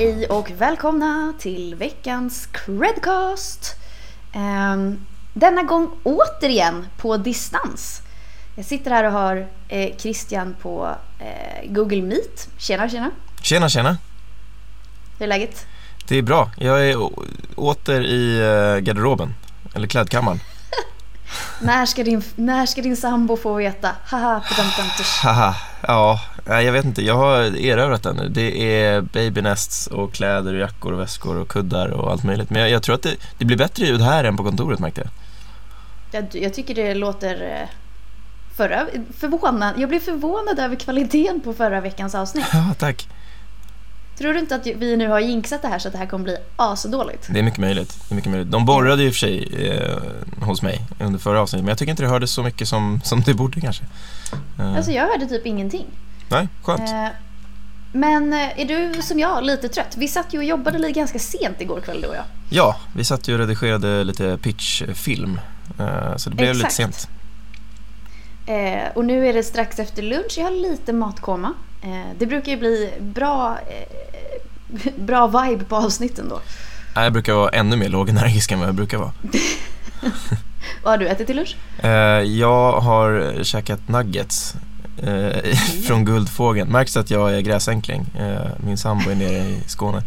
Hej och välkomna till veckans Credcast! Um, denna gång återigen på distans. Jag sitter här och har eh, Christian på eh, Google Meet. Tjena, tjena! Tjena, tjena! Hur är läget? Det är bra. Jag är åter i eh, garderoben, eller klädkammaren. När, ska din, när ska din sambo få veta? Haha, Haha, ja, jag vet inte. Jag har erövrat den nu. Det är babynests och kläder och jackor och väskor och kuddar och allt möjligt. Men jag, jag tror att det, det, blir bättre ljud här än på kontoret märkte jag. Jag, jag tycker det låter eh, förra, förvånad. Jag blev förvånad över kvaliteten på förra veckans avsnitt. Ja, tack. Tror du inte att vi nu har jinxat det här så att det här kommer bli asdåligt? Det är mycket möjligt. Det är mycket möjligt. De borrade ju i och för sig eh, hos mig under förra avsnittet men jag tycker inte det hördes så mycket som, som det borde kanske. Eh. Alltså jag hörde typ ingenting. Nej, skönt. Eh, men eh, är du som jag lite trött? Vi satt ju och jobbade lite ganska sent igår kväll du och jag. Ja, vi satt ju och redigerade lite pitchfilm. Eh, så det blev Exakt. lite sent. Eh, och nu är det strax efter lunch. Jag har lite matkoma. Eh, det brukar ju bli bra, eh, bra vibe på avsnitten då. Jag brukar vara ännu mer lågenergisk än vad jag brukar vara. vad har du ätit till lunch? Eh, jag har käkat nuggets mm. från Guldfågeln. Märks att jag är gräsänkling. min sambo är nere i Skåne.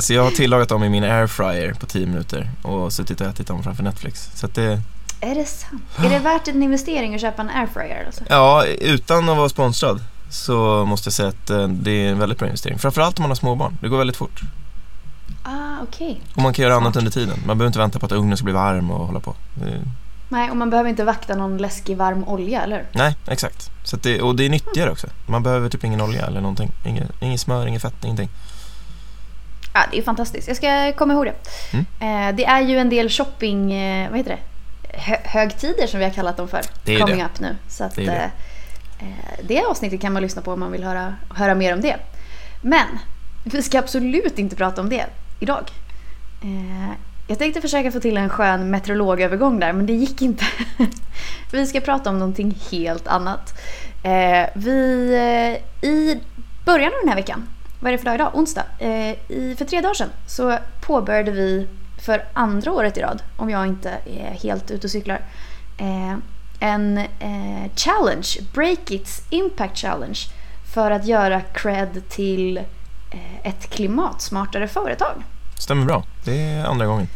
så jag har tillagat dem i min airfryer på 10 minuter och suttit och ätit dem framför Netflix. Så det, är det sant? Är det värt en investering att köpa en airfryer? Alltså? Ja, utan att vara sponsrad så måste jag säga att eh, det är en väldigt bra investering. Framförallt om man har småbarn. Det går väldigt fort. Ah, okej. Okay. Och man kan göra annat under tiden. Man behöver inte vänta på att ugnen ska bli varm och hålla på. Nej, och man behöver inte vakta någon läskig varm olja, eller Nej, exakt. Så det, och det är nyttigare också. Man behöver typ ingen olja eller någonting. Ingen, ingen smör, ingen fett, ingenting. Ja, det är fantastiskt. Jag ska komma ihåg det. Mm. Eh, det är ju en del shopping, eh, vad heter det? Högtider som vi har kallat dem för. Det är coming det. up nu. Så att, det, det. Eh, det avsnittet kan man lyssna på om man vill höra, höra mer om det. Men vi ska absolut inte prata om det idag. Eh, jag tänkte försöka få till en skön meteorologövergång där men det gick inte. vi ska prata om någonting helt annat. Eh, vi, I början av den här veckan, vad är det för dag idag? Onsdag. I, för tre dagar sedan så påbörjade vi för andra året i rad, om jag inte är helt ute och cyklar, eh, en eh, challenge, Breakits Impact Challenge, för att göra cred till eh, ett klimatsmartare företag. Stämmer bra. Det är andra gången.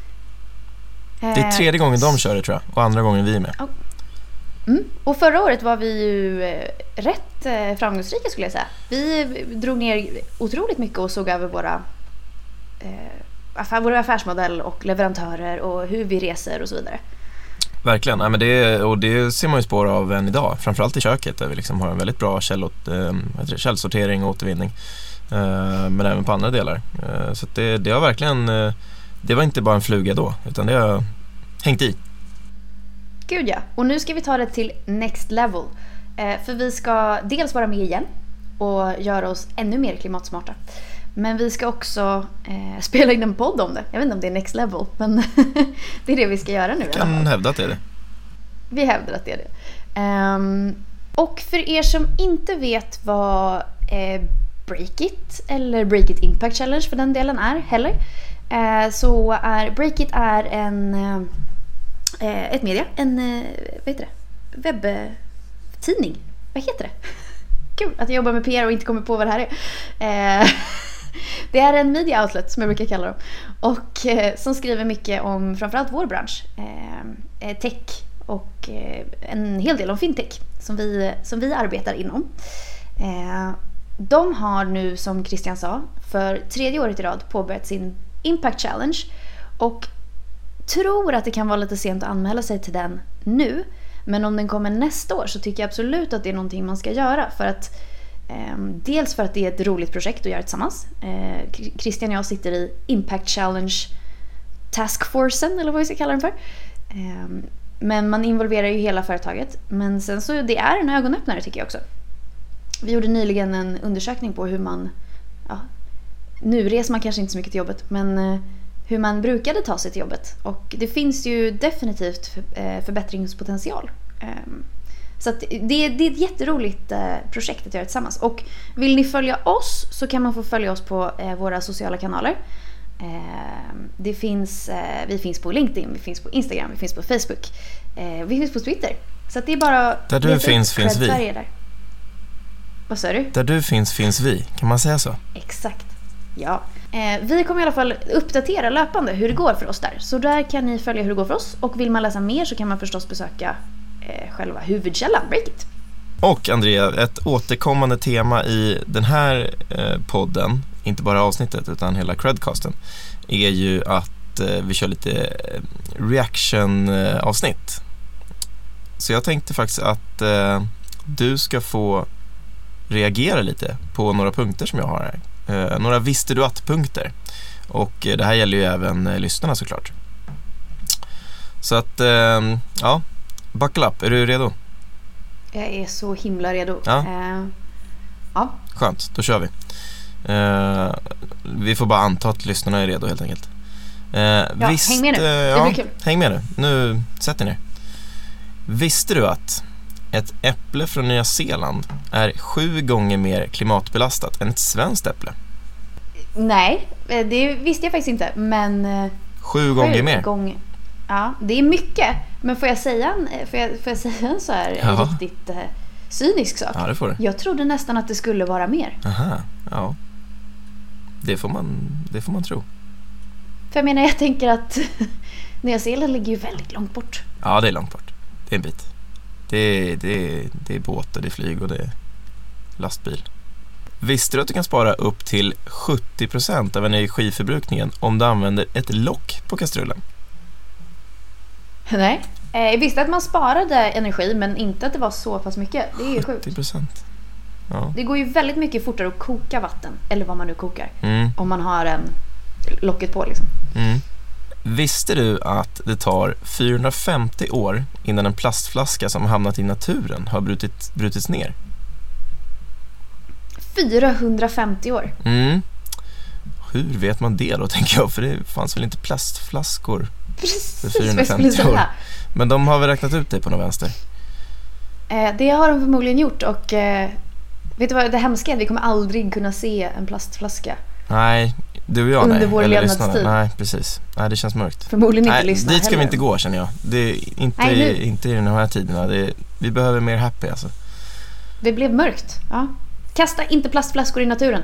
Det är tredje gången de kör det tror jag och andra gången vi är med. Mm. Och förra året var vi ju rätt framgångsrika skulle jag säga. Vi drog ner otroligt mycket och såg över våra affär, vår affärsmodell och leverantörer och hur vi reser och så vidare. Verkligen, ja, men det, och det ser man ju spår av än idag. Framförallt i köket där vi liksom har en väldigt bra källot, eh, källsortering och återvinning. Eh, men även på andra delar. Eh, så det, det har verkligen, det var inte bara en fluga då utan det har hängt i. Gud ja, och nu ska vi ta det till next level. För vi ska dels vara med igen och göra oss ännu mer klimatsmarta. Men vi ska också eh, spela in en podd om det. Jag vet inte om det är next level, men det är det vi ska göra nu. Vi kan hävda att det är det. Vi hävdar att det är det. Um, och för er som inte vet vad eh, Breakit eller Breakit Impact Challenge för den delen är heller. Eh, så är Breakit är en, eh, ett media, en eh, vad heter det? webbtidning. Vad heter det? Kul att jag jobbar med PR och inte kommer på vad det här är. Det är en media outlet som jag brukar kalla dem. Och eh, som skriver mycket om framförallt vår bransch. Eh, eh, tech och eh, en hel del om fintech som vi, som vi arbetar inom. Eh, de har nu som Christian sa för tredje året i rad påbörjat sin Impact Challenge. Och tror att det kan vara lite sent att anmäla sig till den nu. Men om den kommer nästa år så tycker jag absolut att det är någonting man ska göra. För att Ehm, dels för att det är ett roligt projekt att göra tillsammans. Ehm, Christian och jag sitter i Impact Challenge Taskforcen eller vad vi ska kalla den för. Ehm, men man involverar ju hela företaget. Men sen så det är en ögonöppnare tycker jag också. Vi gjorde nyligen en undersökning på hur man, ja, nu reser man kanske inte så mycket till jobbet, men eh, hur man brukade ta sig till jobbet. Och det finns ju definitivt eh, förbättringspotential. Ehm, Så det, det är ett jätteroligt eh, projekt att göra tillsammans. Och vill ni följa oss så kan man få följa oss på eh, våra sociala kanaler. Eh, det finns, eh, vi finns på LinkedIn, vi finns på Instagram, vi finns på Facebook. Vi finns på Twitter. Så det är bara... Där du finns, finns vi. Där. Vad sa du? Där du finns, finns vi. Kan man säga så? Exakt. Ja. Vi kommer i alla fall uppdatera löpande hur det går för oss där. Så där kan ni följa hur det går för oss. Och vill man läsa mer så kan man förstås besöka Eh, själva huvudkällan, Breakit. Och Andrea, ett återkommande tema i den här eh, podden, inte bara avsnittet utan hela credcasten, är ju att eh, vi kör lite eh, reaction-avsnitt. Eh, Så jag tänkte faktiskt att eh, du ska få reagera lite på några punkter som jag har här. Eh, några visste du att-punkter. Och eh, det här gäller ju även eh, lyssnarna såklart. Så att, eh, ja, buckle up. Är du redo? Jag är så himla redo. Ja. Eh, ja. Skönt, då kör vi. Eh, vi får bara anta att lyssnarna är redo helt enkelt. Eh, häng med nu. eh, Det ja, blir kul. Häng med nu. Nu, sätt er ner. Visste du att ett äpple från Nya Zeeland är sju gånger mer klimatbelastat än ett svenskt äpple? Nej, eh, det visste jag faktiskt inte. Men... eh, Sju gånger mer? Gång, ja, det är mycket. Men får jag säga en, eh, får jag, får jag säga en så här Ja. riktigt eh, cynisk sak? Ja, det får du. Jag trodde nästan att det skulle vara mer. Aha, ja. Det får man, det får man tro. För jag menar, jag tänker att Nya Zeeland ligger ju väldigt långt bort. Ja, det är långt bort. Det är en bit. Det är, det är, det är båt och det är flyg och det är lastbil. Visste du att du kan spara upp till 70% av energiförbrukningen om du använder ett lock på kastrullen? Nej. Eh, Jag visste att man sparade energi men inte att det var så pass mycket. Det är ju sjukt. 70%? Ja. Det går ju väldigt mycket fortare att koka vatten. Eller vad man nu kokar. Mm, Om man har en locket på liksom. mm. Visste du att det tar 450 år innan en plastflaska som hamnat i naturen har brutit, brutits ner? 450 år. Mm. Hur vet man det då, tänker jag? För det fanns väl inte plastflaskor? Precis vad jag 450 skulle säga. Men de har väl räknat ut det på något vänster? Eh, Det har de förmodligen gjort och eh, vet du vad det hemska är? Vi kommer aldrig kunna se en plastflaska. Nej, du och jag Under nej. vår Eller levnadstid. lyssnarna. Nej, precis. Nej, det känns mörkt. Förmodligen inte Nej, lyssna dit ska vi heller. inte gå känner jag. Det är inte, Nej, nu. inte i de här tiderna. Är, vi behöver mer happy alltså. Det blev mörkt. Ja. Kasta inte plastflaskor i naturen.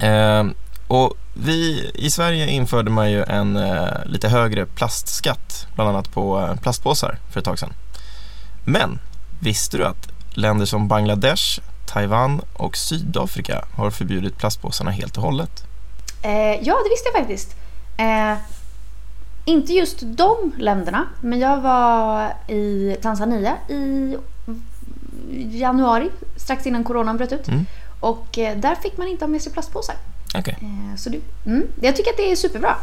Ehm, och vi, i Sverige införde man ju en eh, lite högre plastskatt, bland annat på eh, plastpåsar för ett tag sedan. Men visste du att länder som Bangladesh, Taiwan och Sydafrika har förbjudit plastpåsarna helt och hållet? Eh, ja, det visste jag faktiskt. Eh, inte just de länderna, men jag var i Tanzania i januari, strax innan coronan bröt ut. Mm. Och eh, där fick man inte ha med sig plastpåsar. Okej. Eh, så det, mm, jag tycker att det är superbra.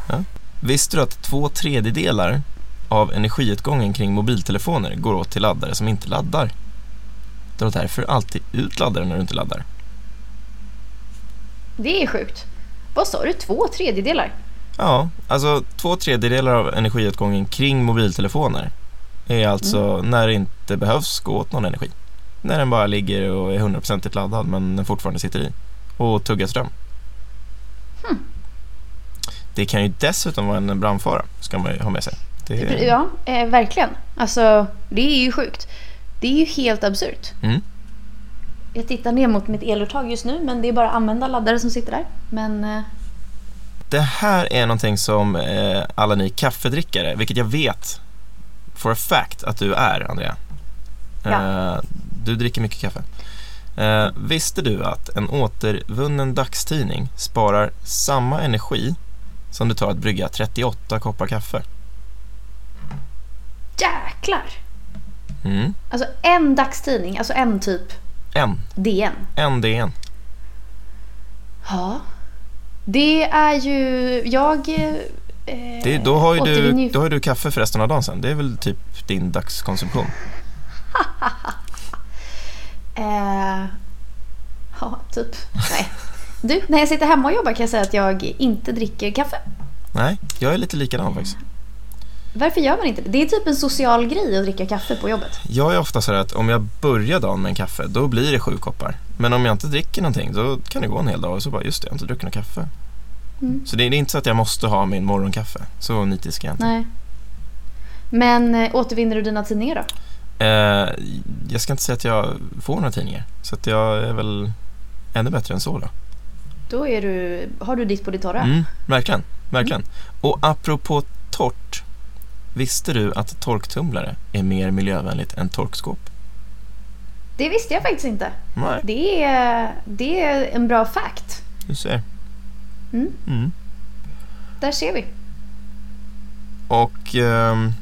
Visste du att två tredjedelar av energiåtgången kring mobiltelefoner går åt till laddare som inte laddar? Dra därför alltid ut laddaren när du inte laddar. Det är sjukt. Vad sa du? Två tredjedelar? Ja, alltså två tredjedelar av energiåtgången kring mobiltelefoner är alltså när det inte behövs gå åt någon energi. När den bara ligger och är 100% laddad men den fortfarande sitter i och tuggar ström. Hmm. Det kan ju dessutom vara en brandfara, ska man ju ha med sig. Det. Ja, eh, verkligen. Alltså, det är ju sjukt. Det är ju helt absurt. Mm. Jag tittar ner mot mitt eluttag just nu, men det är bara använda laddare som sitter där. Men eh, Det här är någonting som eh, alla ni kaffedrickare, vilket jag vet for a fact att du är, Andrea. Eh, du dricker mycket kaffe. Eh, visste du att en återvunnen dagstidning sparar samma energi som det tar att brygga 38 koppar kaffe? jäklar! Mm. Alltså en dagstidning, alltså en typ En, DN. en DN. Ja. Det är ju... Jag... Eh, Det, då, har du, då har ju du kaffe för resten av dagen sen. Det är väl typ din dagskonsumtion. Eh, ja, typ. Nej. Du, när jag sitter hemma och jobbar kan jag säga att jag inte dricker kaffe. Nej, jag är lite likadan faktiskt. Varför gör man inte det? Det är typ en social grej att dricka kaffe på jobbet. Jag är ofta så här att om jag börjar dagen med en kaffe, då blir det sju koppar. Men om jag inte dricker någonting, då kan det gå en hel dag och så bara, just det, jag har inte druckit något kaffe. Mm. Så det är inte så att jag måste ha min morgonkaffe. Så nitisk är jag inte. Nej. Men eh, återvinner du dina tidningar då? Eh, jag ska inte säga att jag får några tidningar. Så att jag är väl ännu bättre än så då. Då är du, har du ditt på det torra. Mm, verkligen, verkligen. Och apropå torrt. Visste du att torktumlare är mer miljövänligt än torkskåp? Det visste jag faktiskt inte. Nej, Det är, det är en bra fact. du ser. Mm. Mm. Där ser vi. Och ehm,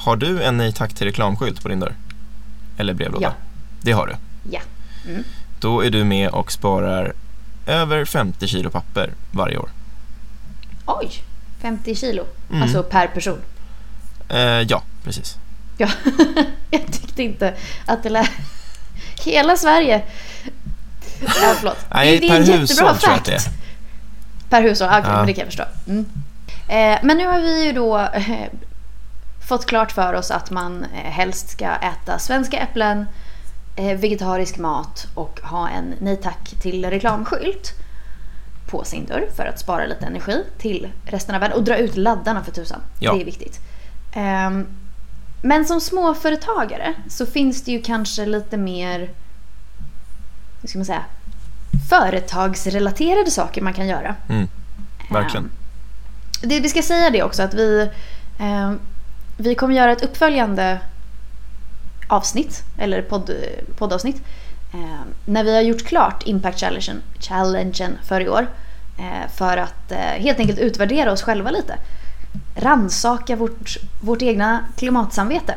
har du en nej tack till reklamskylt på din dörr? Eller brevlåda? Ja. Det har du. Ja. Mm. Då är du med och sparar över 50 kilo papper varje år. Oj! 50 kilo. Mm. Alltså per person. Eh, ja, precis. Ja. jag tyckte inte att det lät... Hela Sverige... Ja, förlåt. Nej, det, är per en jättebra hushåll tror jag att fact. det är. Per hushåll, okej, Ja. men det kan jag förstå. Mm. Eh, men nu har vi ju då eh, fått klart för oss att man eh, helst ska äta svenska äpplen, eh, vegetarisk mat och ha en nej tack till reklamskylt på sin dörr för att spara lite energi till resten av världen och dra ut laddarna för tusan. Ja. Det är viktigt. Ehm, men som småföretagare så finns det ju kanske lite mer, hur ska man säga, företagsrelaterade saker man kan göra. Mm, verkligen. Ehm, det, vi ska säga det också att vi, ehm, vi kommer göra ett uppföljande avsnitt, eller podd, poddavsnitt, eh, när vi har gjort klart Impact Challengen, challengen för i år. eh, för att eh, helt enkelt utvärdera oss själva lite. Ransaka vårt, vårt egna klimatsamvete.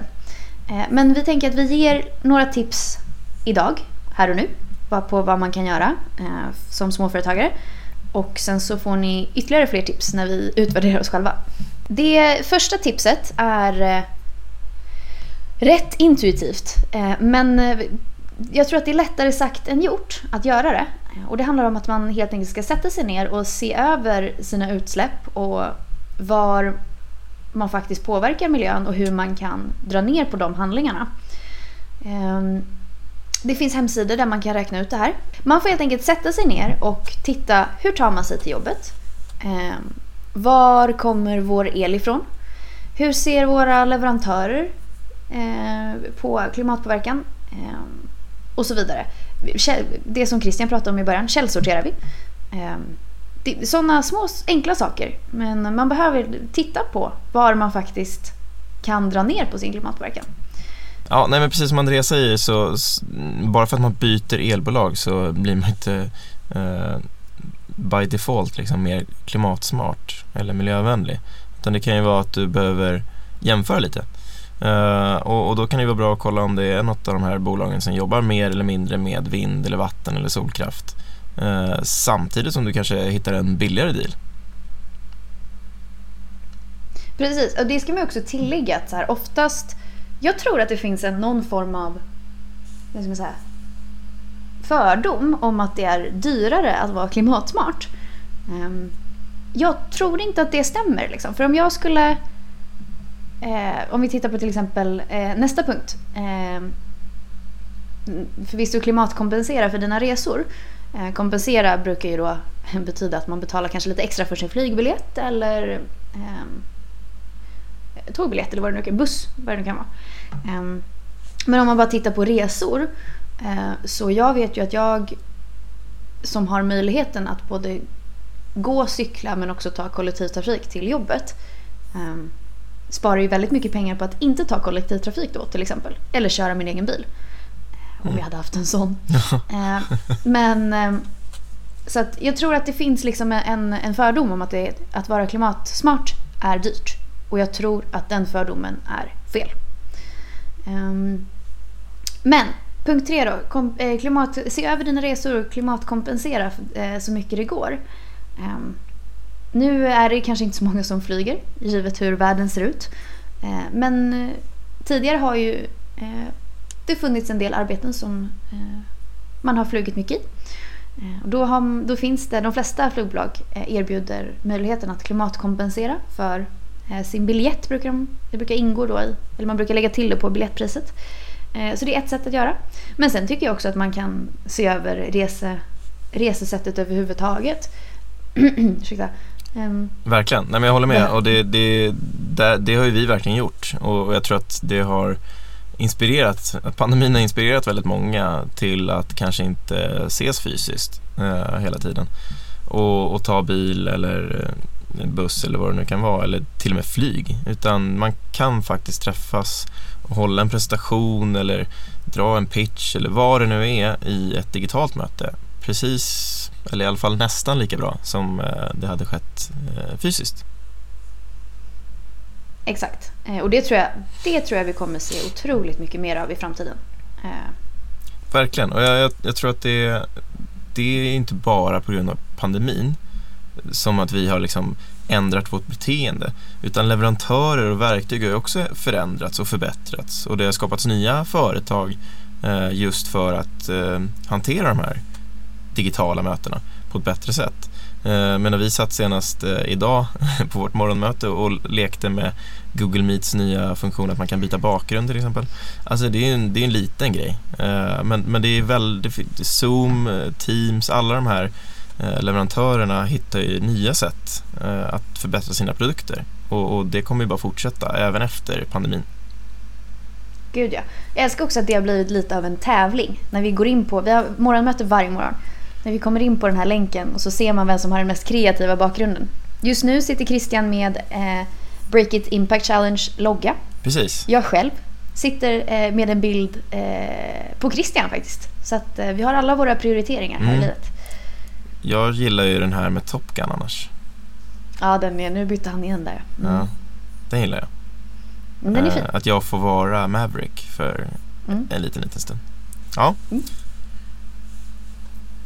Eh, men vi tänker att vi ger några tips idag, här och nu, på vad man kan göra eh, som småföretagare. Och sen så får ni ytterligare fler tips när vi utvärderar oss själva. Det första tipset är eh, rätt intuitivt. Eh, men eh, jag tror att det är lättare sagt än gjort att göra det. Och det handlar om att man helt enkelt ska sätta sig ner och se över sina utsläpp och var man faktiskt påverkar miljön och hur man kan dra ner på de handlingarna. Ehm, det finns hemsidor där man kan räkna ut det här. Man får helt enkelt sätta sig ner och titta hur tar man sig till jobbet? Ehm, var kommer vår el ifrån? Hur ser våra leverantörer eh, på klimatpåverkan? Eh, och så vidare. Det som Christian pratade om i början, källsorterar vi. Eh, Sådana små enkla saker. Men man behöver titta på var man faktiskt kan dra ner på sin klimatpåverkan. Ja, nej men precis som Andreas säger så bara för att man byter elbolag så blir man inte eh, by default liksom mer klimatsmart eller miljövänlig. Utan det kan ju vara att du behöver jämföra lite. Uh, och, och då kan det vara bra att kolla om det är något av de här bolagen som jobbar mer eller mindre med vind eller vatten eller solkraft. Uh, samtidigt som du kanske hittar en billigare deal. Precis, och det ska man också tillägga att så här, oftast... Jag tror att det finns en någon form av vad ska man säga, fördom om att det är dyrare att vara klimatsmart. Ehm, jag tror inte att det stämmer. Liksom. För om jag skulle... Eh, om vi tittar på till exempel eh, nästa punkt. Eh, förvisso klimatkompensera för dina resor. Eh, kompensera brukar ju då betyda att man betalar kanske lite extra för sin flygbiljett eller ehm, tågbiljett eller vad det nu kan buss, vad det nu kan vara. Ehm, men om man bara tittar på resor så jag vet ju att jag som har möjligheten att både gå, cykla men också ta kollektivtrafik till jobbet ehm, sparar ju väldigt mycket pengar på att inte ta kollektivtrafik då till exempel. Eller köra min egen bil. Om Mm. jag hade haft en sån. Eh, men eh, så att jag tror att det finns liksom en, en fördom om att, det, att vara klimatsmart är dyrt. Och jag tror att den fördomen är fel. Ehm, men punkt tre då. Kom, eh, klimat, se över dina resor och klimatkompensera eh, så mycket det går. Ehm, nu är det kanske inte så många som flyger, givet hur världen ser ut. Eh, men eh, tidigare har ju eh, det funnits en del arbeten som eh, man har flugit mycket i. Eh, och då, har, då finns det, de flesta flygbolag eh, erbjuder möjligheten att klimatkompensera för Eh, sin biljett brukar de, det brukar ingå då i, eller man brukar lägga till det på biljettpriset. Eh, så det är ett sätt att göra. Men sen tycker jag också att man kan se över rese, resesättet överhuvudtaget. Ursäkta. Um, verkligen, Nej, men jag håller med. Och det, det, det, det, har ju vi verkligen gjort. Och jag tror att det har inspirerat, pandemin har inspirerat väldigt många till att kanske inte ses fysiskt eh, hela tiden. Och, och, ta bil eller buss eller vad det nu kan vara, eller till och med flyg. Utan man kan faktiskt träffas och hålla en presentation eller dra en pitch eller vad det nu är i ett digitalt möte. Precis, eller i alla fall nästan lika bra som eh, det hade skett eh, fysiskt. Exakt, eh, och det tror, jag, det tror jag vi kommer se otroligt mycket mer av i framtiden. Verkligen, och jag, jag, jag tror att det, det är inte bara på grund av pandemin som att vi har liksom ändrat vårt beteende. Utan leverantörer och verktyg har också förändrats och förbättrats. Och det har skapats nya företag eh, just för att eh, hantera de här digitala mötena på ett bättre sätt. Eh, men när vi satt senast eh, idag på vårt morgonmöte och lekte med Google Meets nya funktion att man kan byta bakgrund till exempel. Alltså det är en, det är en liten grej. Eh, men, men det är väldigt, Zoom, eh, Teams, alla de här Eh, leverantörerna hittar ju nya sätt eh, att förbättra sina produkter och, och det kommer ju bara fortsätta även efter pandemin. Gud ja. Jag älskar också att det har blivit lite av en tävling. När vi går in på, vi har morgonmöte varje morgon. När vi kommer in på den här länken och så ser man vem som har den mest kreativa bakgrunden. Just nu sitter Christian med eh, Break It Impact Challenge logga. Precis. Jag själv sitter eh, med en bild eh, på Christian faktiskt. Så att eh, vi har alla våra prioriteringar här mm. i livet. Jag gillar ju den här med Top Gun annars. Ja, den är, nu bytte han igen där. Mm. Ja, den gillar jag. Men den är fin. Eh, att jag får vara Maverick för mm. en liten, liten stund. Ja. Mm.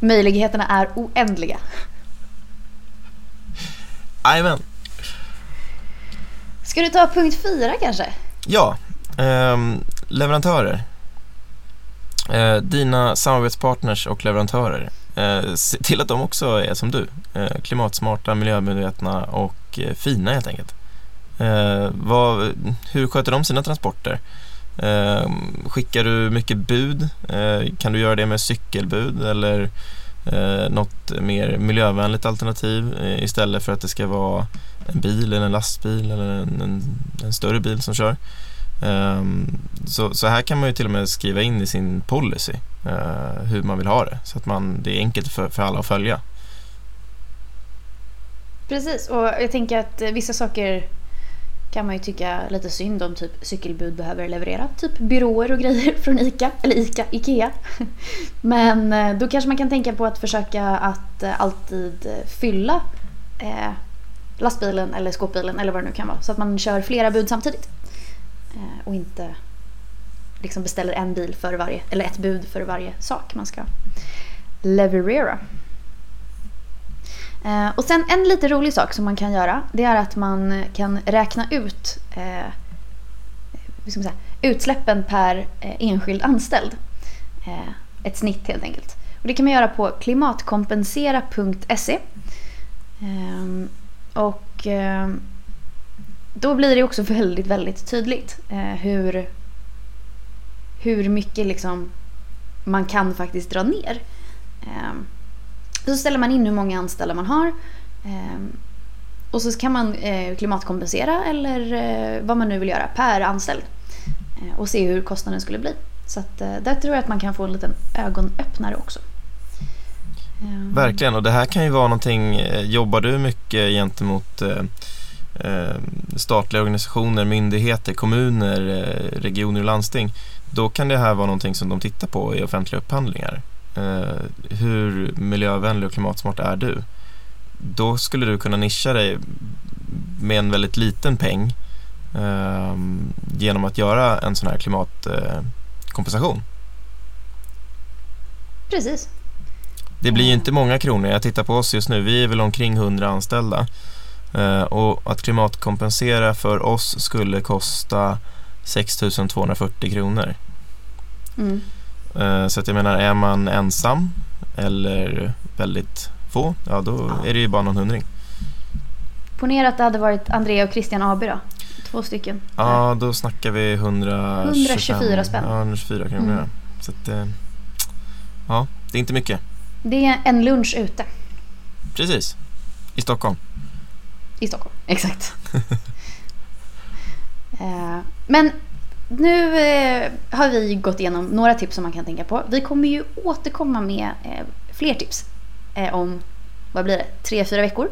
Möjligheterna är oändliga. Jajamän. Ska du ta punkt fyra kanske? Ja, eh, leverantörer. Eh, dina samarbetspartners och leverantörer Eh, se till att de också är som du. Eh, klimatsmarta, miljömedvetna och eh, fina helt enkelt. Eh, vad, hur sköter de sina transporter? Eh, skickar du mycket bud? kan du göra det med cykelbud eller något mer miljövänligt alternativ istället för att det ska vara en bil eller en lastbil eller en, en, en större bil som kör? Um, så, så, här kan man ju till och med skriva in i sin policy eh, hur man vill ha det så att man, det är enkelt för, för alla att följa. Precis, och jag tänker att eh, vissa saker kan man ju tycka lite synd om typ cykelbud behöver leverera. Typ byråer och grejer från ICA, eller ICA, IKEA. Men eh, då kanske man kan tänka på att försöka att eh, alltid fylla eh, lastbilen eller skåpbilen eller vad det nu kan vara. Så att man kör flera bud samtidigt. Eh, och inte liksom beställer en bil för varje, eller ett bud för varje sak man ska leverera. Eh, och sen en lite rolig sak som man kan göra det är att man kan räkna ut eh, säga, utsläppen per eh, enskild anställd. Eh, ett snitt helt enkelt. Och det kan man göra på klimatkompensera.se. Eh, och eh, då blir det också väldigt, väldigt tydligt eh, hur, hur mycket liksom man kan faktiskt dra ner. Ehm, så ställer man in hur många anställda man har. Ehm, och så kan man eh, klimatkompensera eller eh, vad man nu vill göra per anställd. Eh, och se hur kostnaden skulle bli. Så att, där tror jag att man kan få en liten ögonöppnare också. Ehm. Verkligen, och det här kan ju vara någonting, jobbar du mycket gentemot statliga organisationer, myndigheter, kommuner, regioner och landsting då kan det här vara någonting som de tittar på i offentliga upphandlingar. Eh, hur miljövänlig och klimatsmart är du? Då skulle du kunna nischa dig med en väldigt liten peng genom att göra en sån här klimatkompensation. Precis. Det blir ju inte många kronor. Jag tittar på oss just nu. Vi är väl omkring 100 anställda. Eh, och att klimatkompensera för oss skulle kosta 6 240 kronor. Mm. Eh, så att jag menar, är man ensam eller väldigt få, ja då ja. är det ju bara någon hundring. Ponera att det hade varit Andrea och Christian AB då. Två stycken. Ja, då snackar vi 125, 124 spänn. Ja, 124 kronor. Mm. Så att, eh, ja, det är inte mycket. Det är en lunch ute Precis. I Stockholm. i Stockholm. Exakt. Eh, Men nu eh, har vi gått igenom några tips som man kan tänka på. Vi kommer ju återkomma med eh, fler tips om, vad blir det, tre, fyra veckor.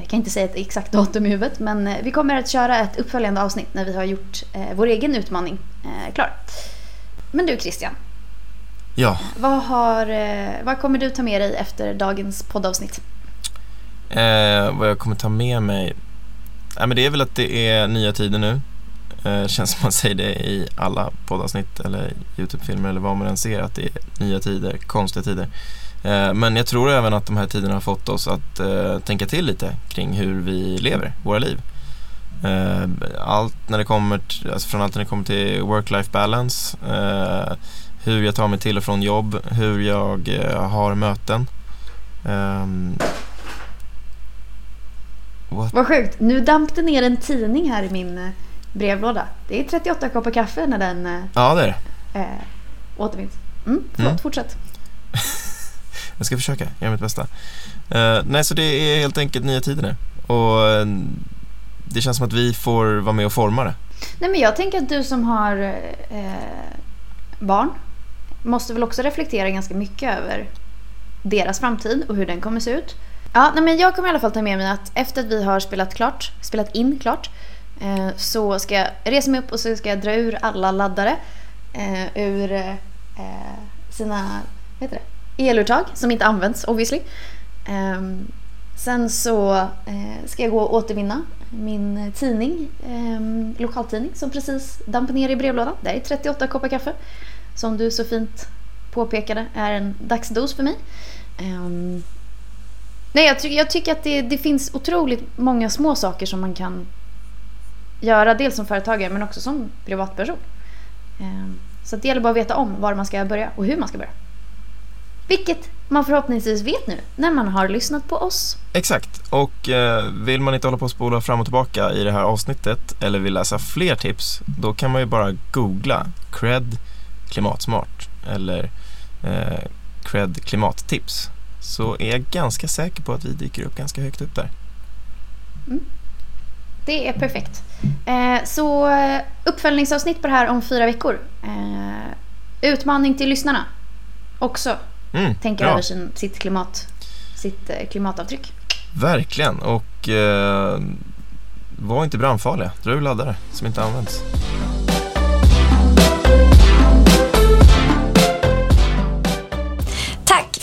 Jag kan inte säga ett exakt datum i huvudet men vi kommer att köra ett uppföljande avsnitt när vi har gjort vår egen utmaning klar. Men du Christian, Ja, vad, har, vad kommer du ta med dig efter dagens poddavsnitt? eh, vad jag kommer ta med mig. Nej, men det är väl att det är nya tider nu. Eh, känns som man säger det i alla poddavsnitt eller Youtube-filmer eller vad man än ser att det är nya tider, konstiga tider. Eh, men jag tror även att de här tiderna har fått oss att eh, tänka till lite kring hur vi lever våra liv. Eh, allt när det kommer, till, alltså från allt när det kommer till work-life balance, eh, hur jag tar mig till och från jobb, hur jag eh, har möten. Ehm, What? Vad sjukt, nu damp det ner en tidning här i min eh, brevlåda. Det är 38 koppar kaffe när den eh, Ja, det är det. eh, återfinns. Mm, förlåt, Mm. fortsätt. Jag ska försöka, göra mitt bästa. Eh, nej, så det är helt enkelt nya tider nu. Och eh, det känns som att vi får vara med och forma det. Nej men jag tänker att du som har eh, barn måste väl också reflektera ganska mycket över deras framtid och hur den kommer se ut. Ja, nej men jag kommer i alla fall ta med mig att efter att vi har spelat klart, spelat in klart, eh, så ska jag resa mig upp och så ska jag dra ur alla laddare eh, ur eh, sina vad heter det, eluttag som inte används obviously. Ehm, sen så eh, ska jag gå och återvinna min tidning, eh, lokaltidning som precis damp ner i brevlådan. Det är 38 koppar kaffe. Som du så fint påpekade är en dagsdos för mig. Ehm, Nej, jag, ty- jag tycker att det, det finns otroligt många små saker som man kan göra. Dels som företagare men också som privatperson. Ehm, så att det gäller bara att veta om var man ska börja och hur man ska börja. Vilket man förhoppningsvis vet nu när man har lyssnat på oss. Exakt, och eh, vill man inte hålla på och spola fram och tillbaka i det här avsnittet eller vill läsa fler tips, då kan man ju bara googla cred klimatsmart eller eh, cred klimattips. Så är jag ganska säker på att vi dyker upp ganska högt upp där. Det är perfekt. Eh, så eh, uppföljningsavsnitt på det här om fyra veckor. Eh, utmaning till lyssnarna. Också Mm, tänka bra. över sin, sitt, klimat, sitt eh, klimatavtryck. Verkligen, och eh, var inte brandfarliga. Dra ur laddare som inte används.